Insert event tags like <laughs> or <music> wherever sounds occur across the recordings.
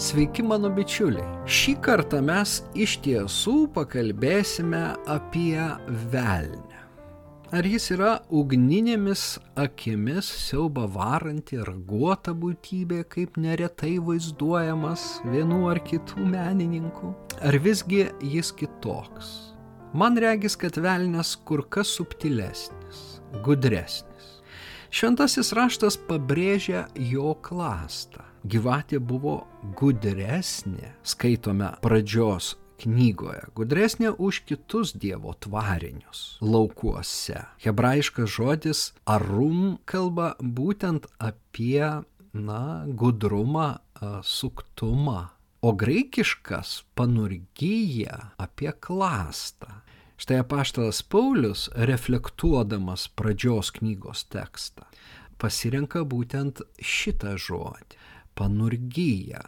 Sveiki mano bičiuliai. Šį kartą mes iš tiesų pakalbėsime apie velnę. Ar jis yra ugninėmis akimis siauba varanti raguota būtybė, kaip neretai vaizduojamas vienų ar kitų menininkų? Ar visgi jis kitoks? Man regis, kad velnės kur kas subtilesnis, gudresnis. Šventasis raštas pabrėžia jo klastą gyvatė buvo gudresnė, skaitome pradžios knygoje, gudresnė už kitus Dievo tvarinius laukuose. Hebrajiškas žodis arum kalba būtent apie, na, gudrumą, suktumą, o graikiškas panurgyja apie klastą. Štai apaštalas Paulius, reflektuodamas pradžios knygos tekstą, pasirenka būtent šitą žodį panurgyja.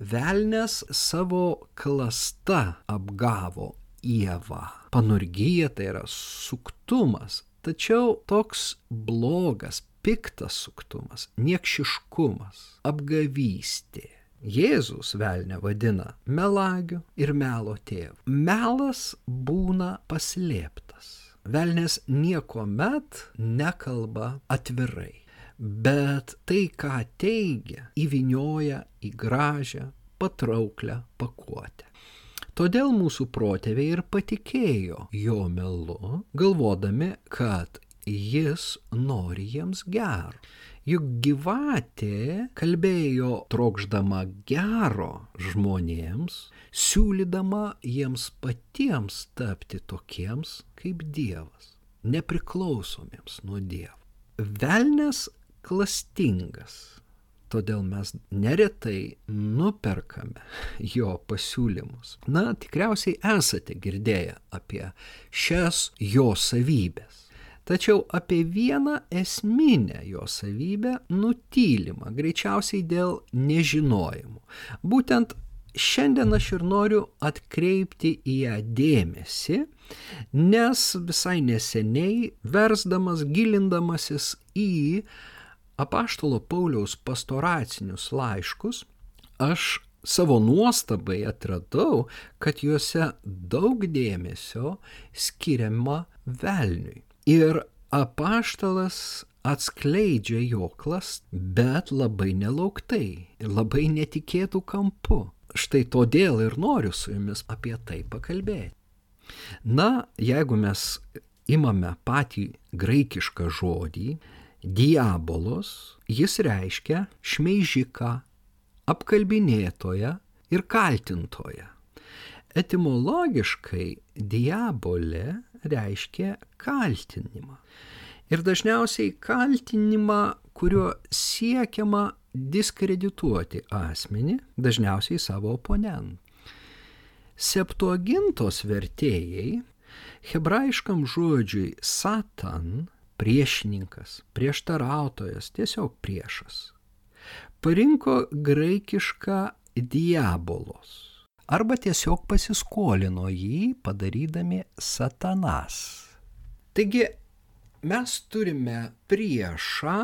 Velnes savo klasta apgavo Ievą. Panurgyja tai yra suktumas, tačiau toks blogas, piktas suktumas, niekšiškumas, apgavystė. Jėzus velnę vadina melagiu ir melo tėvu. Melas būna paslėptas. Velnes nieko met nekalba atvirai bet tai, ką teigia, įvinioja į gražią, patrauklią pakuotę. Todėl mūsų protėviai ir patikėjo jo melu, galvodami, kad jis nori jiems gero. Juk gyvatė kalbėjo trokšdama gero žmonėms, siūlydama jiems patiems tapti tokiems kaip Dievas, nepriklausomiems nuo Dievo. Velnes klastingas. Todėl mes neretai nuperkame jo pasiūlymus. Na, tikriausiai esate girdėję apie šias jo savybės. Tačiau apie vieną esminę jo savybę nutylima, greičiausiai dėl nežinojimų. Būtent šiandien aš ir noriu atkreipti į ją dėmesį, nes visai neseniai, versdamas, gilindamasis į apaštalo Pauliaus pastoracinius laiškus, aš savo nuostabai atradau, kad juose daug dėmesio skiriama velniui. Ir apaštalas atskleidžia jo klast, bet labai nelauktai ir labai netikėtų kampu. Štai todėl ir noriu su jumis apie tai pakalbėti. Na, jeigu mes imame patį graikišką žodį, Diabolos jis reiškia šmeižiką, apkalbinėtoją ir kaltintoją. Etimologiškai diabolė reiškia kaltinimą. Ir dažniausiai kaltinimą, kuriuo siekiama diskredituoti asmenį, dažniausiai savo oponentą. Septuagintos vertėjai hebrajiškam žodžiui satan priešininkas, prieštarautojas, tiesiog priešas. Parinko graikišką diabolos arba tiesiog pasiskolino jį padarydami satanas. Taigi mes turime priešą,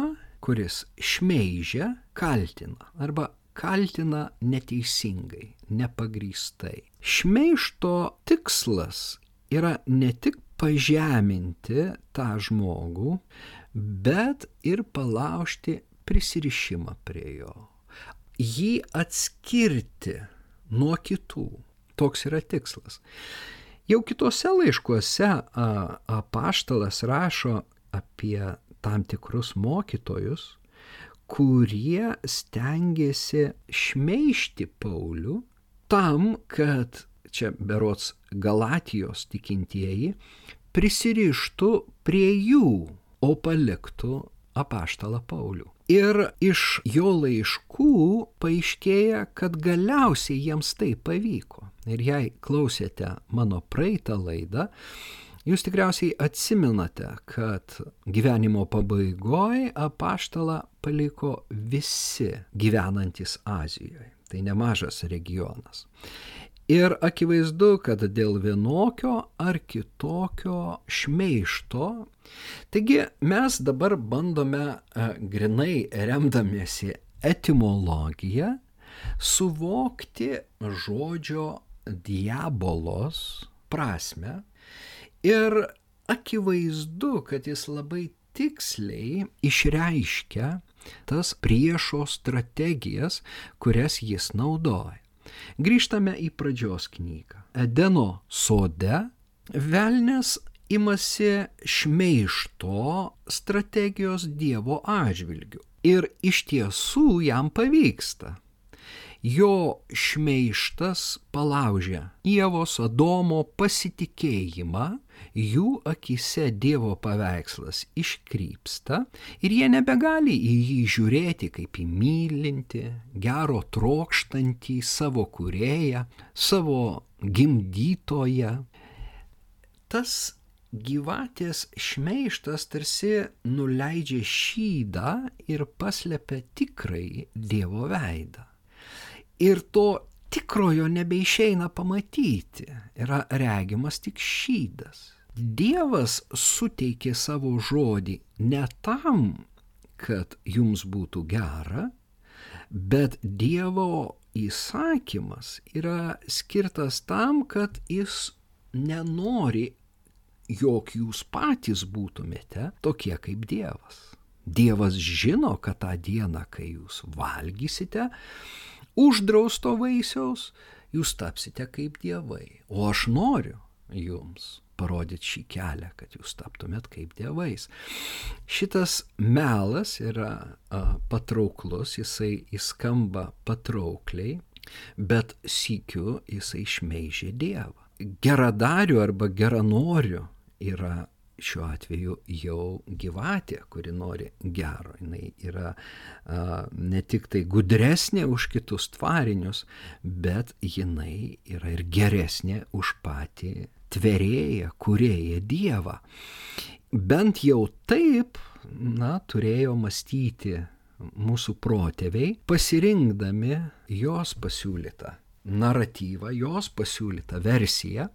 kuris šmeižia, kaltina arba kaltina neteisingai, nepagrystai. Šmeišto tikslas yra ne tik pažeminti tą žmogų, bet ir palaužti prisirišimą prie jo. Jį atskirti nuo kitų. Toks yra tikslas. Jau kitose laiškuose apaštalas rašo apie tam tikrus mokytojus, kurie stengiasi šmeišti Paulių tam, kad čia berots Galatijos tikintieji, prisirištų prie jų, o paliktų apaštalą Paulių. Ir iš jo laiškų paaiškėja, kad galiausiai jiems tai pavyko. Ir jei klausėte mano praeitą laidą, jūs tikriausiai atsiminate, kad gyvenimo pabaigoje apaštalą paliko visi gyvenantis Azijoje. Tai nemažas regionas. Ir akivaizdu, kad dėl vienokio ar kitokio šmeišto, taigi mes dabar bandome e, grinai remdamiesi etimologiją suvokti žodžio diabolos prasme ir akivaizdu, kad jis labai tiksliai išreiškia tas priešo strategijas, kurias jis naudoja. Grįžtame į pradžios knygą. Edeno sode velnės imasi šmeišto strategijos Dievo atžvilgių. Ir iš tiesų jam pavyksta jo šmeištas palaužia Ievos Adomo pasitikėjimą, jų akise Dievo paveikslas iškrypsta ir jie nebegali į jį žiūrėti kaip į mylinti, gero trokštantį savo kurėją, savo gimdytoją. Tas gyvatės šmeištas tarsi nuleidžia šydą ir paslepia tikrai Dievo veidą ir to tikrojo nebeišeina pamatyti, yra regimas tik šydas. Dievas suteikė savo žodį ne tam, kad jums būtų gera, bet Dievo įsakymas yra skirtas tam, kad jis nenori, jog jūs patys būtumėte tokie kaip Dievas. Dievas žino, kad tą dieną, kai jūs valgysite, uždrausto vaisiaus, jūs tapsite kaip dievai. O aš noriu jums parodyti šį kelią, kad jūs taptumėt kaip dievais. Šitas melas yra a, patrauklus, jisai įskamba patraukliai, bet sykiu jisai šmeižė Dievą. Geradarių arba geranorių yra šiuo atveju jau gyvatė, kuri nori gero. Jis yra a, ne tik tai gudresnė už kitus tvarinius, bet jinai yra ir geresnė už patį tverėją, kurėją Dievą. Bent jau taip, na, turėjo mąstyti mūsų protėviai, pasirinkdami jos pasiūlytą naratyvą, jos pasiūlytą versiją,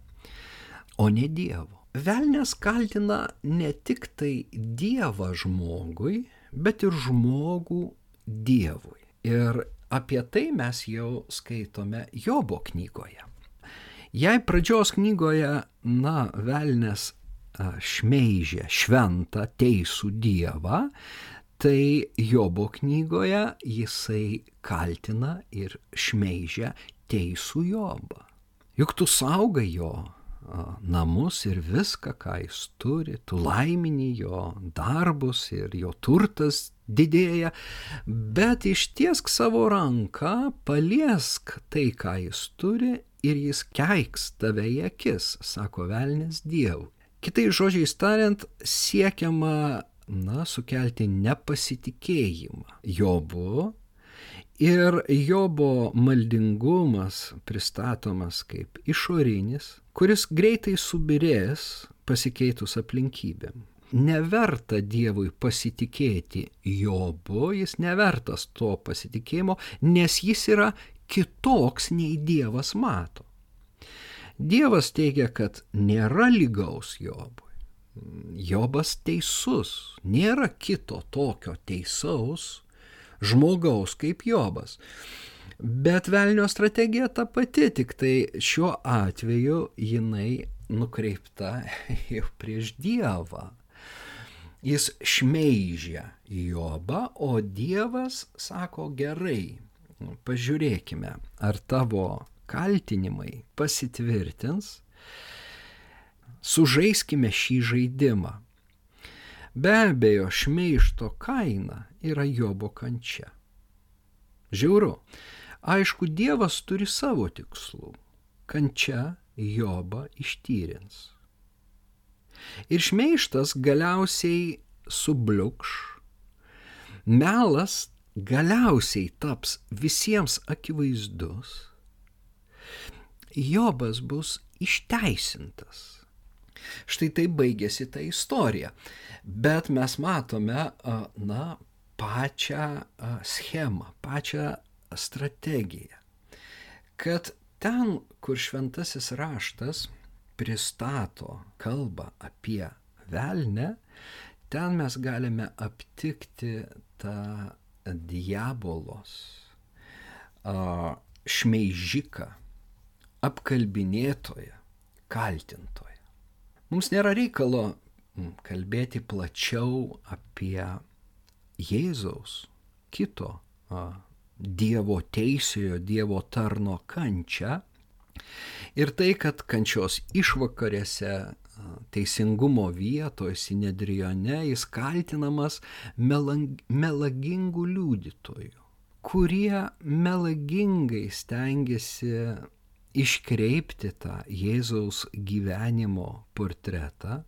o ne Dievo. Velnes kaltina ne tik tai Dievą žmogui, bet ir žmogų Dievui. Ir apie tai mes jau skaitome Jobo knygoje. Jei pradžios knygoje, na, velnes šmeižė šventą teisų Dievą, tai Jobo knygoje jisai kaltina ir šmeižia teisų Jobą. Juk tu saugai jo namus ir viską, ką jis turi, tu laimini jo darbus ir jo turtas didėja, bet ištiesk savo ranką, paliesk tai, ką jis turi ir jis keiks tave į akis, sako velnės Dievui. Kitai žodžiais tariant, siekiama, na, sukelti nepasitikėjimą Jobu ir Jobo maldingumas pristatomas kaip išorinis, kuris greitai subirės pasikeitus aplinkybėm. Neverta Dievui pasitikėti Jobu, jis nevertas to pasitikėjimo, nes jis yra kitoks nei Dievas mato. Dievas teigia, kad nėra lygaus Jobui. Jobas teisus, nėra kito tokio teisaus žmogaus kaip Jobas. Bet velnio strategija ta pati, tik tai šiuo atveju jinai nukreipta <laughs> jau prieš Dievą. Jis šmeižia Jobą, o Dievas sako gerai, pažiūrėkime, ar tavo kaltinimai pasitvirtins, sužaiskime šį žaidimą. Be abejo, šmeišto kaina yra Jobo kančia. Žiauru. Aišku, Dievas turi savo tikslų. Kančia Jobą ištyrins. Ir šmeištas galiausiai subliukš, melas galiausiai taps visiems akivaizdus, Jobas bus išteisintas. Štai tai baigėsi ta istorija. Bet mes matome, na, pačią schemą, pačią strategija, kad ten, kur šventasis raštas pristato kalbą apie velnę, ten mes galime aptikti tą diabolos šmeižiką, apkalbinėtoją, kaltintoją. Mums nėra reikalo kalbėti plačiau apie Jėzaus kito Dievo teisėjo, Dievo tarno kančią. Ir tai, kad kančios išvakarėse teisingumo vietoje Sinedrijone jis kaltinamas melagingų liudytojų, kurie melagingai stengiasi iškreipti tą Jėzaus gyvenimo portretą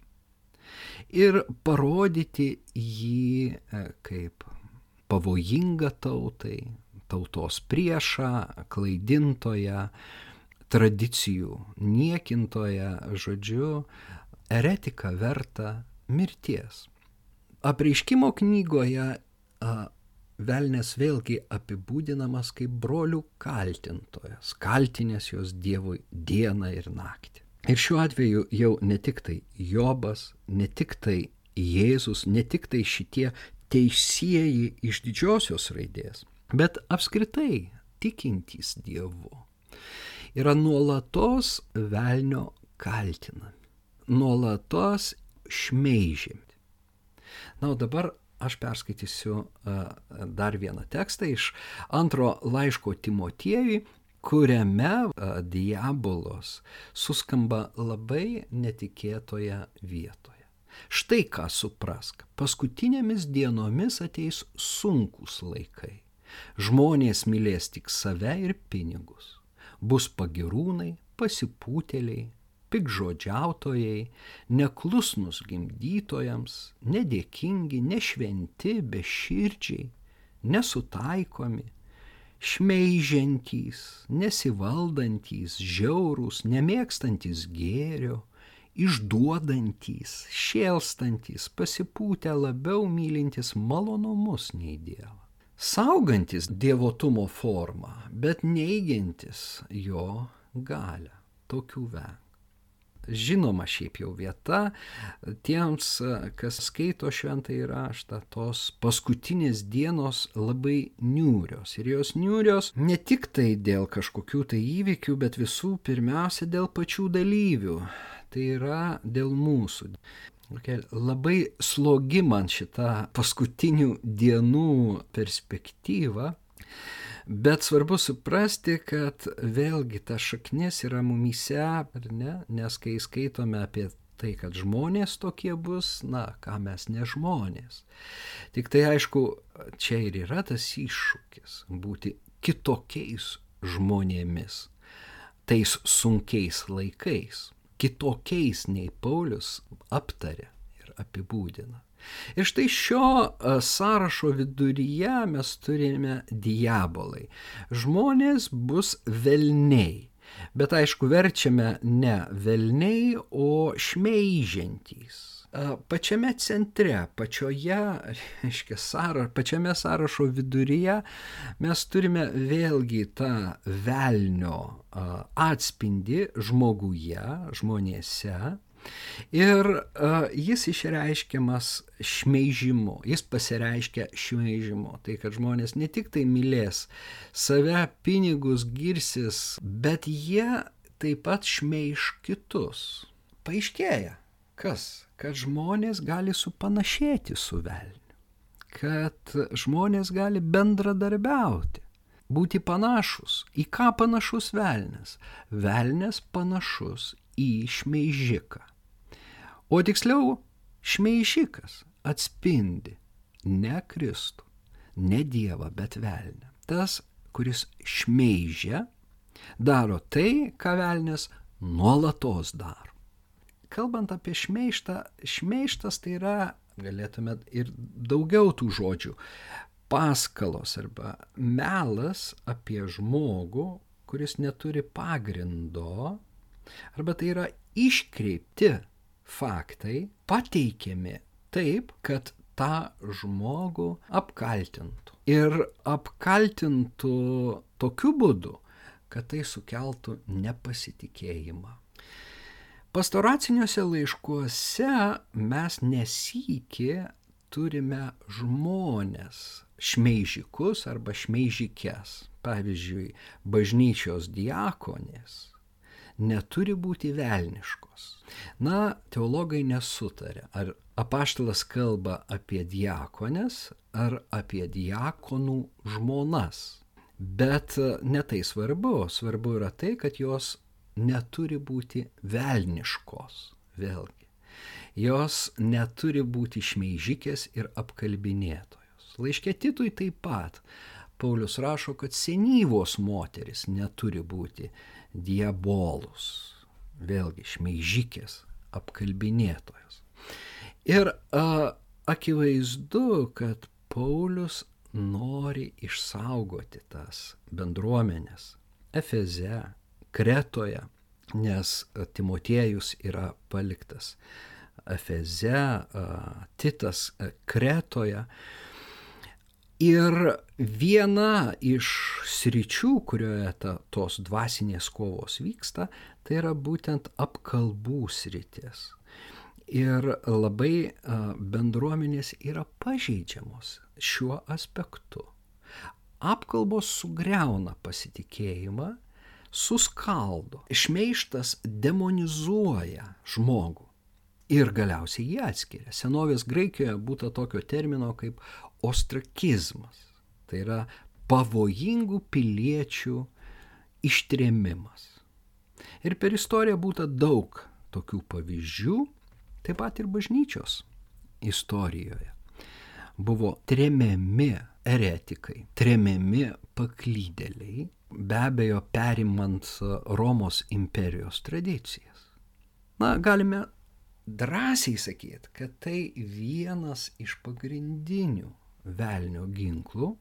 ir parodyti jį e, kaip pavojingą tautai, tautos priešą, klaidintoją, tradicijų niekintoją, žodžiu, eretiką vertą mirties. Apreiškimo knygoje a, Velnes vėlgi apibūdinamas kaip brolių kaltintojas, kaltinės jos Dievui dieną ir naktį. Ir šiuo atveju jau ne tik tai Jobas, ne tik tai Jėzus, ne tik tai šitie teisėjai iš didžiosios raidės, bet apskritai tikintys Dievu yra nuolatos velnio kaltinami, nuolatos šmeižiami. Na, o dabar aš perskaitysiu dar vieną tekstą iš antro laiško Timotiejui, kuriame diabolos suskamba labai netikėtoje vietoje. Štai ką suprask, paskutinėmis dienomis ateis sunkus laikai. Žmonės mylės tik save ir pinigus. Bus pagirūnai, pasipūtėliai, pikžodžiautojai, neklusnus gimdytojams, nedėkingi, nešventi, beširdžiai, nesutaikomi, šmeižiantys, nesivaldantys, žiaurūs, nemėgstantys gėrio, išduodantys, šėlstantys, pasipūtę labiau mylintys malonumus nei Dievą. Saugantis dievotumo formą, bet neigiantis jo galę. Tokių veng žinoma šiaip jau vieta tiems, kas skaito šventąjį raštą, tos paskutinės dienos labai niūrios. Ir jos niūrios ne tik tai dėl kažkokių tai įvykių, bet visų pirmiausia dėl pačių dalyvių. Tai yra dėl mūsų. Okay, labai slogi man šita paskutinių dienų perspektyva, Bet svarbu suprasti, kad vėlgi ta šaknis yra mumyse, ar ne? Nes kai skaitome apie tai, kad žmonės tokie bus, na, ką mes ne žmonės. Tik tai aišku, čia ir yra tas iššūkis - būti kitokiais žmonėmis, tais sunkiais laikais, kitokiais nei Paulius aptarė ir apibūdina. Ir štai šio e, sąrašo viduryje mes turime diabolai. Žmonės bus velniai. Bet aišku, verčiame ne velniai, o šmeižiantys. E, pačiame centre, pačioje, reiškia, sąra, pačiame sąrašo viduryje mes turime vėlgi tą velnio e, atspindį žmoguje, žmonėse, Ir uh, jis išreiškiamas šmeižimu, jis pasireiškia šmeižimu. Tai kad žmonės ne tik tai mylės save, pinigus, girsis, bet jie taip pat šmeiž kitus. Paaiškėja, kas? Kad žmonės gali supanašėti su velniu. Kad žmonės gali bendradarbiauti būti panašus. Į ką panašus velnės? Velnės panašus į šmeižiką. O tiksliau, šmeižikas atspindi ne Kristų, ne Dievą, bet velnę. Tas, kuris šmeižia, daro tai, ką velnės nuolatos daro. Kalbant apie šmeištą, šmeištas tai yra, galėtume ir daugiau tų žodžių, paskalos arba melas apie žmogų, kuris neturi pagrindo, arba tai yra iškreipti faktai pateikiami taip, kad tą žmogų apkaltintų. Ir apkaltintų tokiu būdu, kad tai sukeltų nepasitikėjimą. Pastoraciniuose laiškuose mes nesikį turime žmonės, šmeižikus arba šmeižikės. Pavyzdžiui, bažnyčios diakonės neturi būti velniškos. Na, teologai nesutarė, ar apaštalas kalba apie diakonės ar apie diakonų žmonas. Bet netai svarbu, svarbu yra tai, kad jos neturi būti velniškos. Vėlgi. Jos neturi būti šmeižikės ir apkalbinėtojos. Laiškė Titui taip pat. Paulius rašo, kad senyvos moteris neturi būti diabolus, vėlgi šmeižikės, apkalbinėtojos. Ir a, akivaizdu, kad Paulius nori išsaugoti tas bendruomenės Efeze, Kretoje, nes Timotiejus yra paliktas Efeze, Titas Kretoje. Ir viena iš sričių, kurioje ta, tos dvasinės kovos vyksta, tai yra būtent apkalbų sritis. Ir labai bendruomenės yra pažeidžiamos šiuo aspektu. Apkalbos sugriauna pasitikėjimą, suskaldo, šmeištas demonizuoja žmogų ir galiausiai jį atskiria. Senovės Graikijoje būta tokio termino kaip ostrakizmas. Tai yra pavojingų piliečių ištrėmimas. Ir per istoriją būta daug tokių pavyzdžių, taip pat ir bažnyčios istorijoje. Buvo tremiami eretikai, tremiami paklydėliai, be abejo perimant Romos imperijos tradicijas. Na, galime drąsiai sakyti, kad tai vienas iš pagrindinių velnio ginklų,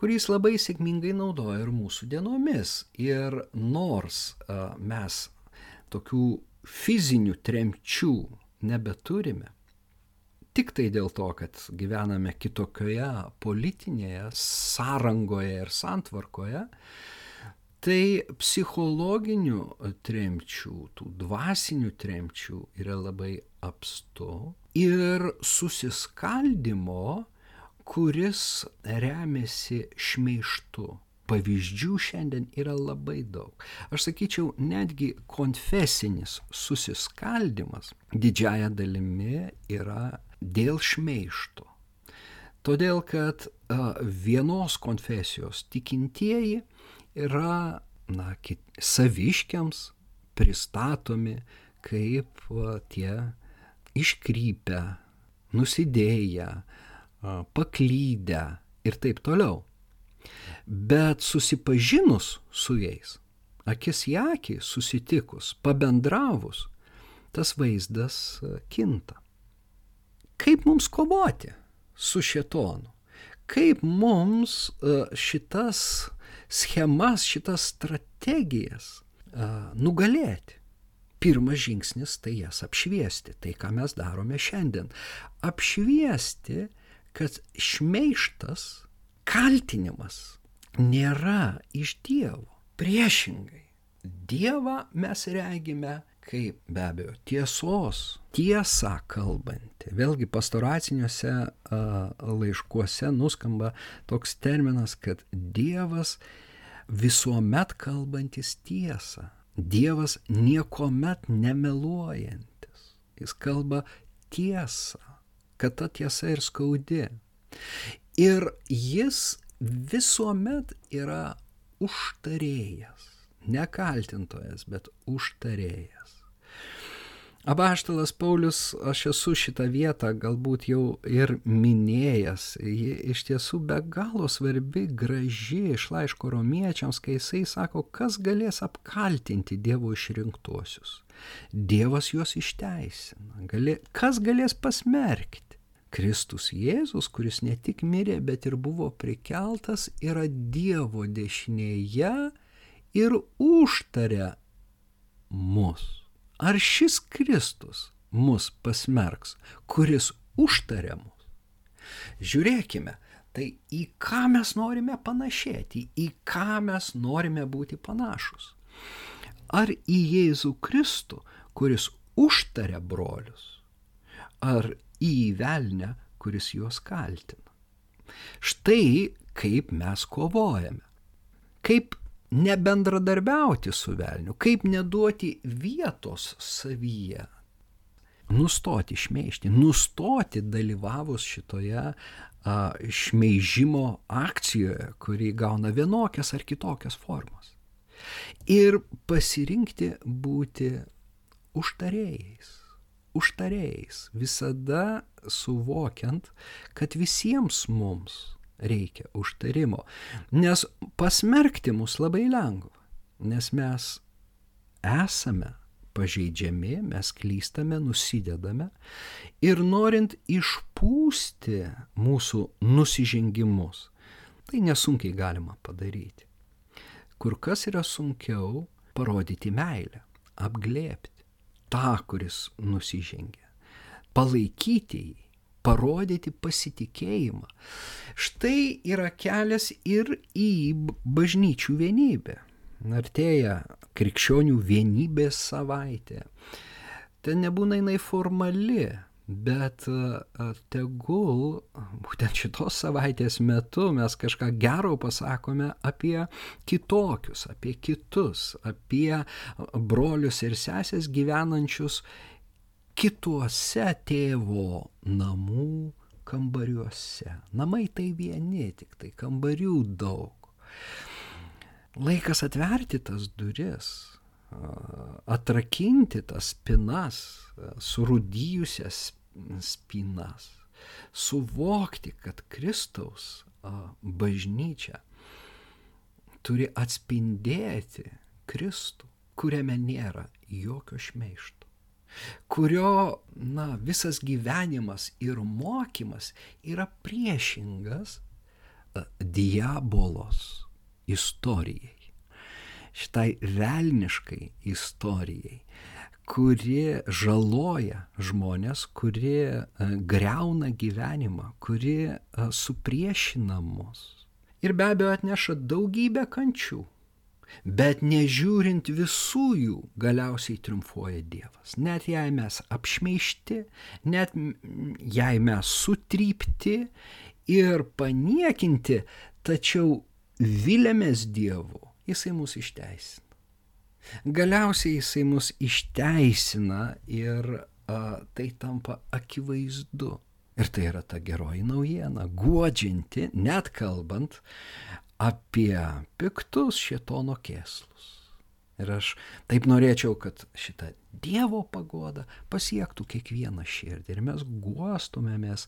kurį jis labai sėkmingai naudoja ir mūsų dienomis. Ir nors mes tokių fizinių tremčių nebeturime, tik tai dėl to, kad gyvename kitokioje politinėje sąrangoje ir santvarkoje, tai psichologinių tremčių, tų dvasinių tremčių yra labai apstu ir susiskaldimo, kuris remiasi šmeištu. Pavyzdžių šiandien yra labai daug. Aš sakyčiau, netgi konfesinis susiskaldimas didžiaja dalimi yra dėl šmeišto. Todėl, kad vienos konfesijos tikintieji yra na, kit, saviškiams pristatomi kaip tie iškrypę, nusidėję, paklydę ir taip toliau. Bet susipažinus su jais, akis į akį susitikus, pabendravus, tas vaizdas kinta. Kaip mums kovoti su šetonu? Kaip mums šitas schemas, šitas strategijas nugalėti? pirmas žingsnis tai jas apšviesti, tai ką mes darome šiandien. Apšviesti, kad šmeištas, kaltinimas nėra iš Dievo. Priešingai, Dievą mes regime kaip be abejo tiesos, tiesą kalbantį. Vėlgi pastoraciniuose a, laiškuose nuskamba toks terminas, kad Dievas visuomet kalbantis tiesą. Dievas niekuomet nemeluojantis. Jis kalba tiesą, kad ta tiesa ir skaudi. Ir jis visuomet yra užtarėjas, ne kaltintojas, bet užtarėjas. Abaštalas Paulius, aš esu šitą vietą galbūt jau ir minėjęs, ji iš tiesų be galo svarbi, graži iš laiško romiečiams, kai jisai sako, kas galės apkaltinti Dievo išrinktuosius. Dievas juos išteisina, gali, kas galės pasmerkti. Kristus Jėzus, kuris ne tik mirė, bet ir buvo prikeltas, yra Dievo dešinėje ir užtaria mus. Ar šis Kristus mus pasmerks, kuris užtarė mus? Žiūrėkime, tai į ką mes norime panašėti, į ką mes norime būti panašus. Ar į Jėzų Kristų, kuris užtarė brolius, ar į velnę, kuris juos kaltina. Štai kaip mes kovojame. Kaip nebendradarbiauti su velniu, kaip neduoti vietos savyje. Nustoti šmeišti, nustoti dalyvavus šitoje a, šmeižimo akcijoje, kuri gauna vienokias ar kitokias formas. Ir pasirinkti būti užtarėjais užtarėjais, visada suvokiant, kad visiems mums reikia užtarimo, nes pasmerkti mus labai lengva, nes mes esame pažeidžiami, mes klystame, nusidedame ir norint išpūsti mūsų nusižengimus, tai nesunkiai galima padaryti. Kur kas yra sunkiau parodyti meilę, apglėpti tą, kuris nusižengia, palaikyti jį, parodyti pasitikėjimą. Štai yra kelias ir į bažnyčių vienybę. Artėja krikščionių vienybės savaitė. Ten nebūna jinai formali, bet tegul būtent šitos savaitės metu mes kažką gero pasakome apie kitokius, apie kitus, apie brolius ir sesės gyvenančius kituose tėvo namų kambariuose. Namai tai vieni, tik tai kambarių daug. Laikas atverti tas duris, atrakinti tas spinas, surūdyjusias spinas, suvokti, kad Kristaus bažnyčia turi atspindėti Kristų, kuriame nėra jokio šmeišto, kurio, na, visas gyvenimas ir mokymas yra priešingas diabolos istorijai, šitai velniškai istorijai, kuri žaloja žmonės, kuri e, greuna gyvenimą, kuri e, supriešina mus. Ir be abejo atneša daugybę kančių. Bet nežiūrint visų jų, galiausiai triumfuoja Dievas. Net jei mes apšmeišti, net jei mes sutrypti ir paniekinti, tačiau vilėmės Dievu, Jisai mus išteisina. Galiausiai jisai mus išteisina ir a, tai tampa akivaizdu. Ir tai yra ta geroji naujiena, guodžianti, net kalbant apie piktus šitono kėslus. Ir aš taip norėčiau, kad šitą Dievo pagodą pasiektų kiekvieną širdį. Ir mes guostumėmės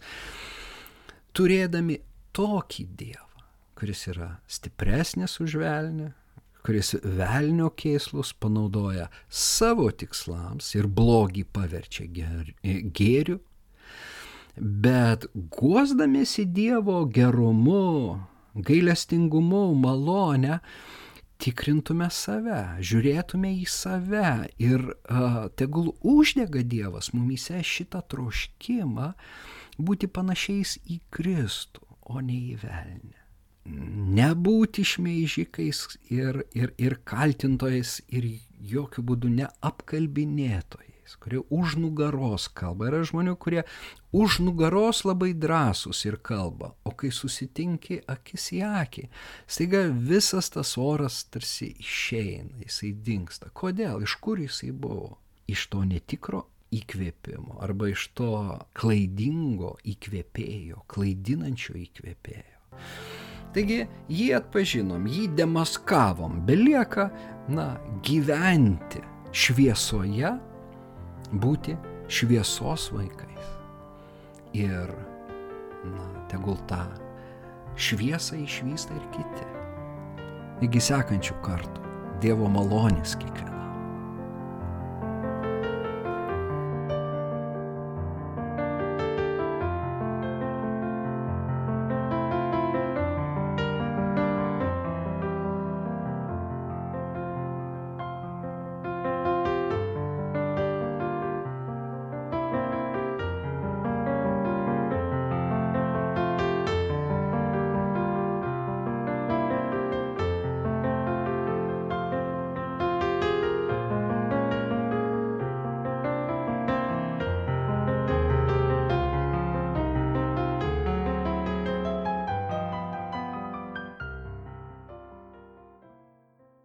turėdami tokį Dievą, kuris yra stipresnis už velnę, kuris velnio kėslus panaudoja savo tikslams ir blogį paverčia gėriu, bet guosdamėsi Dievo gerumu, gailestingumu, malonę, tikrintume save, žiūrėtume į save ir uh, tegul uždega Dievas mumise šitą troškimą būti panašiais į Kristų, o ne į velnę nebūti šmeižikais ir, ir, ir kaltintojais ir jokių būdų neapkalbinėtojais, kurie už nugaros kalba. Yra žmonių, kurie už nugaros labai drąsūs ir kalba, o kai susitinki akis į akį, staiga visas tas oras tarsi išeina, jisai dinksta. Kodėl, iš kur jisai buvo? Iš to netikro įkvėpimo arba iš to klaidingo įkvėpėjo, klaidinančio įkvėpėjo. Taigi jį atpažinom, jį demaskavom, belieka, na, gyventi šviesoje, būti šviesos vaikais. Ir, na, tegul tą šviesą išvysta ir kiti. Iki sekančių kartų Dievo malonės kiekvieną.